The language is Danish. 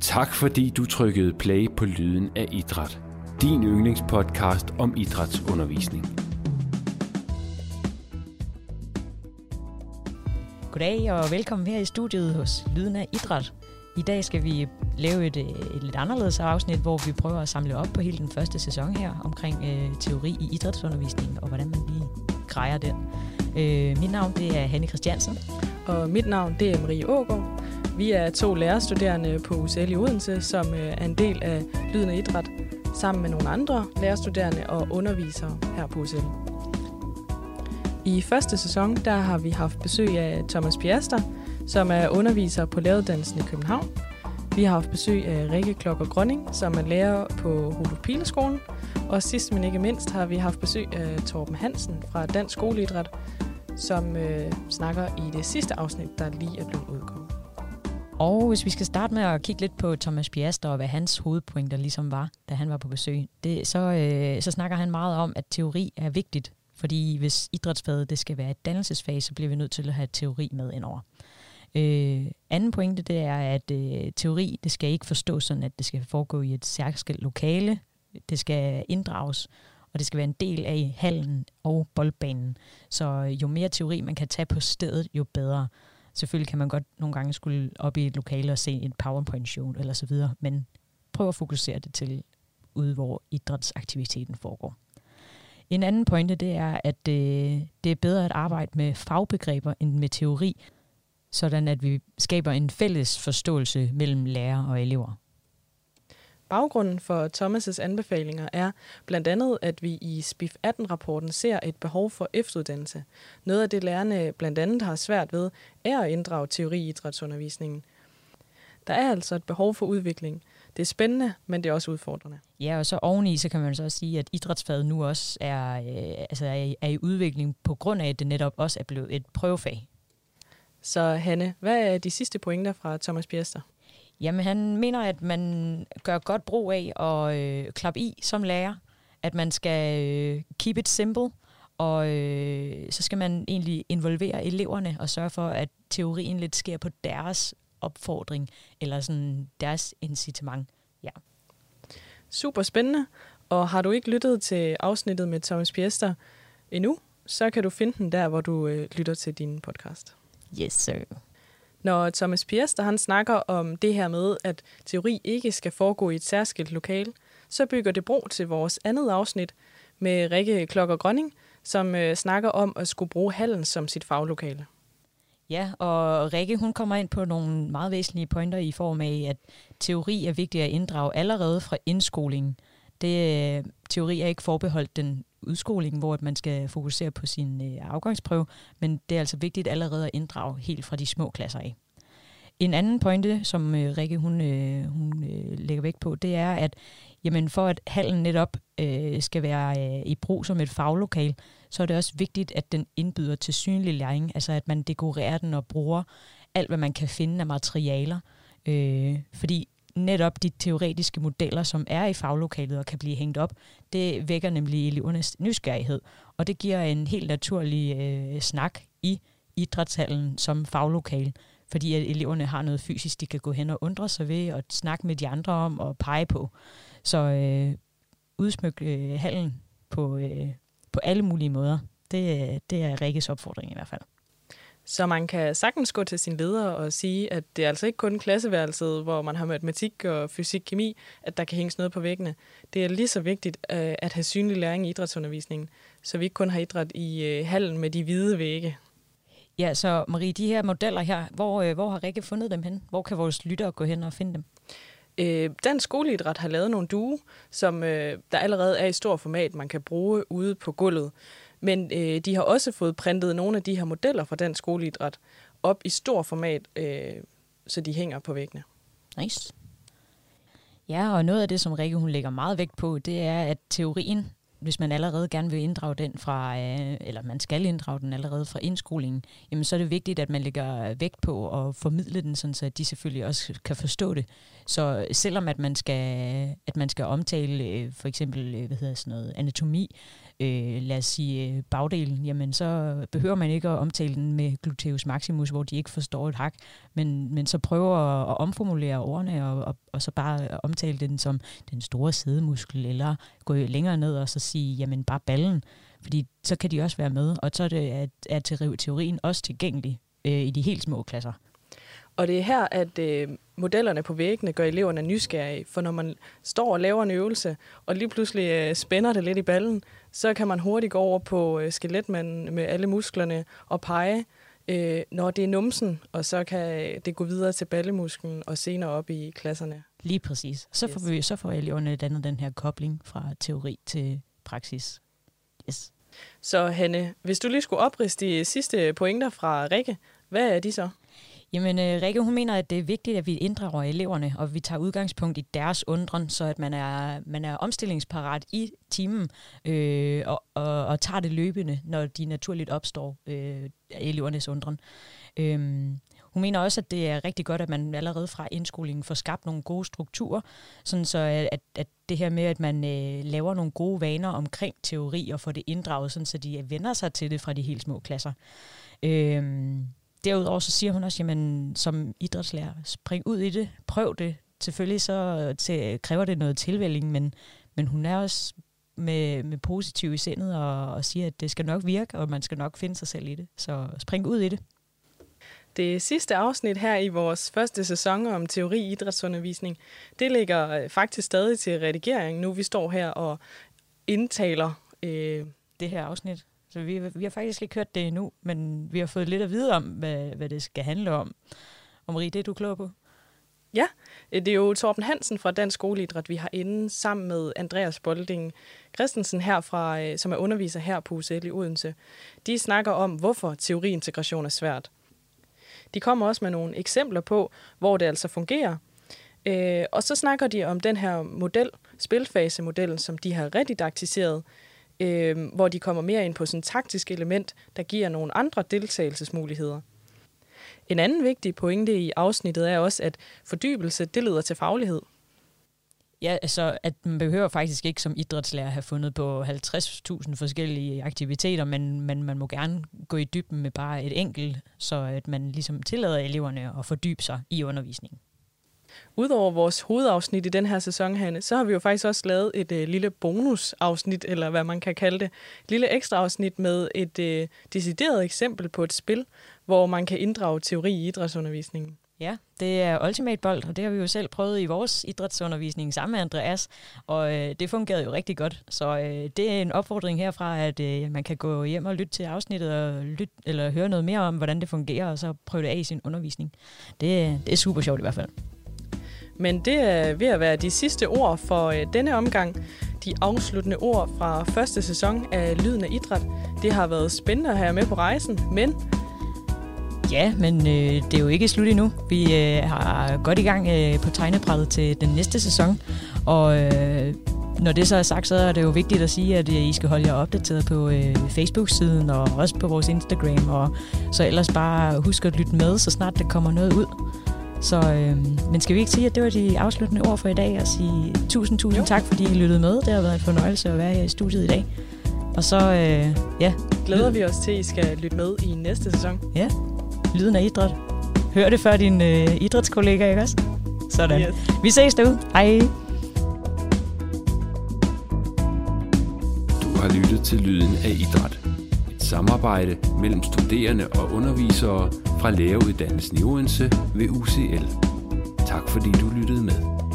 Tak fordi du trykkede play på Lyden af Idræt. Din yndlingspodcast om idrætsundervisning. Goddag og velkommen her i studiet hos Lyden af Idræt. I dag skal vi lave et, et lidt anderledes afsnit, hvor vi prøver at samle op på hele den første sæson her omkring øh, teori i idrætsundervisning og hvordan man lige grejer den. Øh, mit navn det er Hanne Christiansen. Og mit navn det er Marie Ågaard. Vi er to lærerstuderende på UCL i Odense, som øh, er en del af Lyden af Idræt, sammen med nogle andre lærerstuderende og undervisere her på UCL. I første sæson der har vi haft besøg af Thomas Piaster, som er underviser på læreruddannelsen i København. Vi har haft besøg af Rikke Klokker Grønning, som er lærer på Rudolf Og sidst men ikke mindst har vi haft besøg af Torben Hansen fra Dansk Skoleidræt, som øh, snakker i det sidste afsnit, der lige er blevet udkommet. Og hvis vi skal starte med at kigge lidt på Thomas Piaster og hvad hans hovedpointer ligesom var, da han var på besøg, det, så, øh, så snakker han meget om, at teori er vigtigt. Fordi hvis idrætsfaget det skal være et dannelsesfag, så bliver vi nødt til at have teori med indover. Øh, anden pointe det er, at øh, teori det skal ikke forstås sådan, at det skal foregå i et særskilt lokale. Det skal inddrages, og det skal være en del af hallen og boldbanen. Så øh, jo mere teori man kan tage på stedet, jo bedre. Selvfølgelig kan man godt nogle gange skulle op i et lokale og se et PowerPoint-show eller så videre, men prøv at fokusere det til ude, hvor idrætsaktiviteten foregår. En anden pointe, det er, at det, det er bedre at arbejde med fagbegreber end med teori, sådan at vi skaber en fælles forståelse mellem lærer og elever. Baggrunden for Thomas' anbefalinger er blandt andet, at vi i SPIF 18-rapporten ser et behov for efteruddannelse. Noget af det lærerne blandt andet har svært ved, er at inddrage teori i idrætsundervisningen. Der er altså et behov for udvikling. Det er spændende, men det er også udfordrende. Ja, og så oveni, så kan man så også sige, at idrætsfaget nu også er, øh, altså er, i, er i udvikling på grund af, at det netop også er blevet et prøvefag. Så Hanne, hvad er de sidste pointer fra Thomas Piester? Jamen, han mener, at man gør godt brug af at øh, klappe i som lærer, at man skal øh, keep it simple, og øh, så skal man egentlig involvere eleverne og sørge for, at teorien lidt sker på deres opfordring, eller sådan deres incitament. Ja. Super spændende, og har du ikke lyttet til afsnittet med Thomas Piester endnu, så kan du finde den der, hvor du øh, lytter til din podcast. Yes, sir. Når Thomas Piester han snakker om det her med, at teori ikke skal foregå i et særskilt lokal, så bygger det bro til vores andet afsnit med Rikke Klokker Grønning, som øh, snakker om at skulle bruge hallen som sit faglokale. Ja, og Rikke hun kommer ind på nogle meget væsentlige pointer i form af, at teori er vigtigt at inddrage allerede fra indskolingen. Det, øh, teori er ikke forbeholdt den udskoling, hvor man skal fokusere på sin øh, afgangsprøve, men det er altså vigtigt allerede at inddrage helt fra de små klasser af. En anden pointe, som øh, Rikke hun, øh, hun øh, lægger vægt på, det er, at jamen, for at hallen netop øh, skal være øh, i brug som et faglokal, så er det også vigtigt, at den indbyder til synlig læring, altså at man dekorerer den og bruger alt, hvad man kan finde af materialer. Øh, fordi netop de teoretiske modeller, som er i faglokalet og kan blive hængt op, det vækker nemlig elevernes nysgerrighed. Og det giver en helt naturlig øh, snak i idrætshallen som faglokal, fordi at eleverne har noget fysisk, de kan gå hen og undre sig ved og snakke med de andre om og pege på. Så øh, udsmyk øh, hallen på, øh, på alle mulige måder, det, øh, det er Rikkes opfordring i hvert fald. Så man kan sagtens gå til sin leder og sige, at det er altså ikke kun klasseværelset, hvor man har matematik og fysik, kemi, at der kan hænges noget på væggene. Det er lige så vigtigt øh, at have synlig læring i idrætsundervisningen, så vi ikke kun har idræt i øh, hallen med de hvide vægge. Ja, så Marie, de her modeller her, hvor, øh, hvor har Rikke fundet dem hen? Hvor kan vores lyttere gå hen og finde dem? Dansk Skoleidræt har lavet nogle due, som der allerede er i stor format, man kan bruge ude på gulvet. Men øh, de har også fået printet nogle af de her modeller fra dansk skoleidræt op i stor format, øh, så de hænger på væggene. Nice. Ja, og noget af det, som Rikke hun lægger meget vægt på, det er, at teorien hvis man allerede gerne vil inddrage den fra, øh, eller man skal inddrage den allerede fra indskolingen, jamen så er det vigtigt, at man lægger vægt på at formidle den, sådan så de selvfølgelig også kan forstå det. Så selvom at man skal, at man skal omtale øh, for eksempel, øh, hvad hedder sådan noget, anatomi, øh, lad os sige øh, bagdelen, jamen så behøver man ikke at omtale den med gluteus maximus, hvor de ikke forstår et hak, men, men så prøver at, at omformulere ordene og, og, og så bare omtale den som den store sædemuskel, eller gå længere ned og så sige, jamen bare ballen, fordi så kan de også være med, og så er, det, at, er teorien også tilgængelig øh, i de helt små klasser. Og det er her, at øh, modellerne på væggene gør eleverne nysgerrige, for når man står og laver en øvelse, og lige pludselig øh, spænder det lidt i ballen, så kan man hurtigt gå over på øh, skeletmanden med alle musklerne og pege, øh, når det er numsen, og så kan det gå videre til ballemusklen og senere op i klasserne. Lige præcis. Så får, yes. vi, så får eleverne dannet den her kobling fra teori til praksis. Yes. Så Hanne, hvis du lige skulle opriste de sidste pointer fra Rikke, hvad er de så? Jamen, øh, Rikke, hun mener, at det er vigtigt, at vi inddrager eleverne, og vi tager udgangspunkt i deres undren, så at man er, man er omstillingsparat i timen øh, og, og, og tager det løbende, når de naturligt opstår, øh, elevernes undren. Øh, hun mener også, at det er rigtig godt, at man allerede fra indskolingen får skabt nogle gode strukturer, sådan så at, at det her med, at man øh, laver nogle gode vaner omkring teori og får det inddraget, sådan så de vender sig til det fra de helt små klasser. Øhm, derudover så siger hun også, jamen som idrætslærer, spring ud i det, prøv det. Selvfølgelig så til, kræver det noget tilvælling, men, men hun er også med, med positiv i sindet og, og siger, at det skal nok virke, og man skal nok finde sig selv i det. Så spring ud i det. Det sidste afsnit her i vores første sæson om teori i idrætsundervisning, det ligger øh, faktisk stadig til redigering, nu vi står her og indtaler øh, det her afsnit. Så vi, vi har faktisk ikke hørt det endnu, men vi har fået lidt at vide om, hvad, hvad det skal handle om. Og Marie, det er du klog på? Ja, øh, det er jo Torben Hansen fra Dansk Skoleidræt, vi har inde sammen med Andreas Bolding Christensen her fra, øh, som er underviser her på UCL i Odense. De snakker om, hvorfor teoriintegration er svært. De kommer også med nogle eksempler på, hvor det altså fungerer. Øh, og så snakker de om den her model, spilfasemodellen, som de har redidaktiseret, øh, hvor de kommer mere ind på sådan et taktisk element, der giver nogle andre deltagelsesmuligheder. En anden vigtig pointe i afsnittet er også, at fordybelse, det leder til faglighed. Ja, altså, at man behøver faktisk ikke som idrætslærer have fundet på 50.000 forskellige aktiviteter, men, men man må gerne gå i dybden med bare et enkelt, så at man ligesom tillader eleverne at fordybe sig i undervisningen. Udover vores hovedafsnit i den her sæson, Hanne, så har vi jo faktisk også lavet et øh, lille bonusafsnit, eller hvad man kan kalde det. Et lille ekstra afsnit med et øh, decideret eksempel på et spil, hvor man kan inddrage teori i idrætsundervisningen. Ja, det er Ultimate Bold, og det har vi jo selv prøvet i vores idrætsundervisning sammen med Andreas, og øh, det fungerede jo rigtig godt. Så øh, det er en opfordring herfra, at øh, man kan gå hjem og lytte til afsnittet og lytte, eller høre noget mere om, hvordan det fungerer, og så prøve det af i sin undervisning. Det, øh, det er super sjovt i hvert fald. Men det er ved at være de sidste ord for øh, denne omgang. De afsluttende ord fra første sæson af Lyden af Idræt. Det har været spændende at have med på rejsen, men... Ja, men øh, det er jo ikke slut endnu. Vi øh, har godt i gang øh, på tegnebrættet til den næste sæson, og øh, når det så er sagt, så er det jo vigtigt at sige, at øh, I skal holde jer opdateret på øh, Facebook-siden og også på vores Instagram, og så ellers bare husk at lytte med, så snart der kommer noget ud. Så, øh, men skal vi ikke sige, at det var de afsluttende ord for i dag, og sige tusind, tusind jo. tak, fordi I lyttede med. Det har været en fornøjelse at være her i studiet i dag. Og så, øh, ja. Glæder vi os til, at I skal lytte med i næste sæson. Ja, lyden af idræt. Hør det før din øh, idrætskollega, ikke også? Sådan. Yes. Vi ses derude. Hej. Du har lyttet til Lyden af idræt. Et samarbejde mellem studerende og undervisere fra læreruddannelsen i Odense ved UCL. Tak fordi du lyttede med.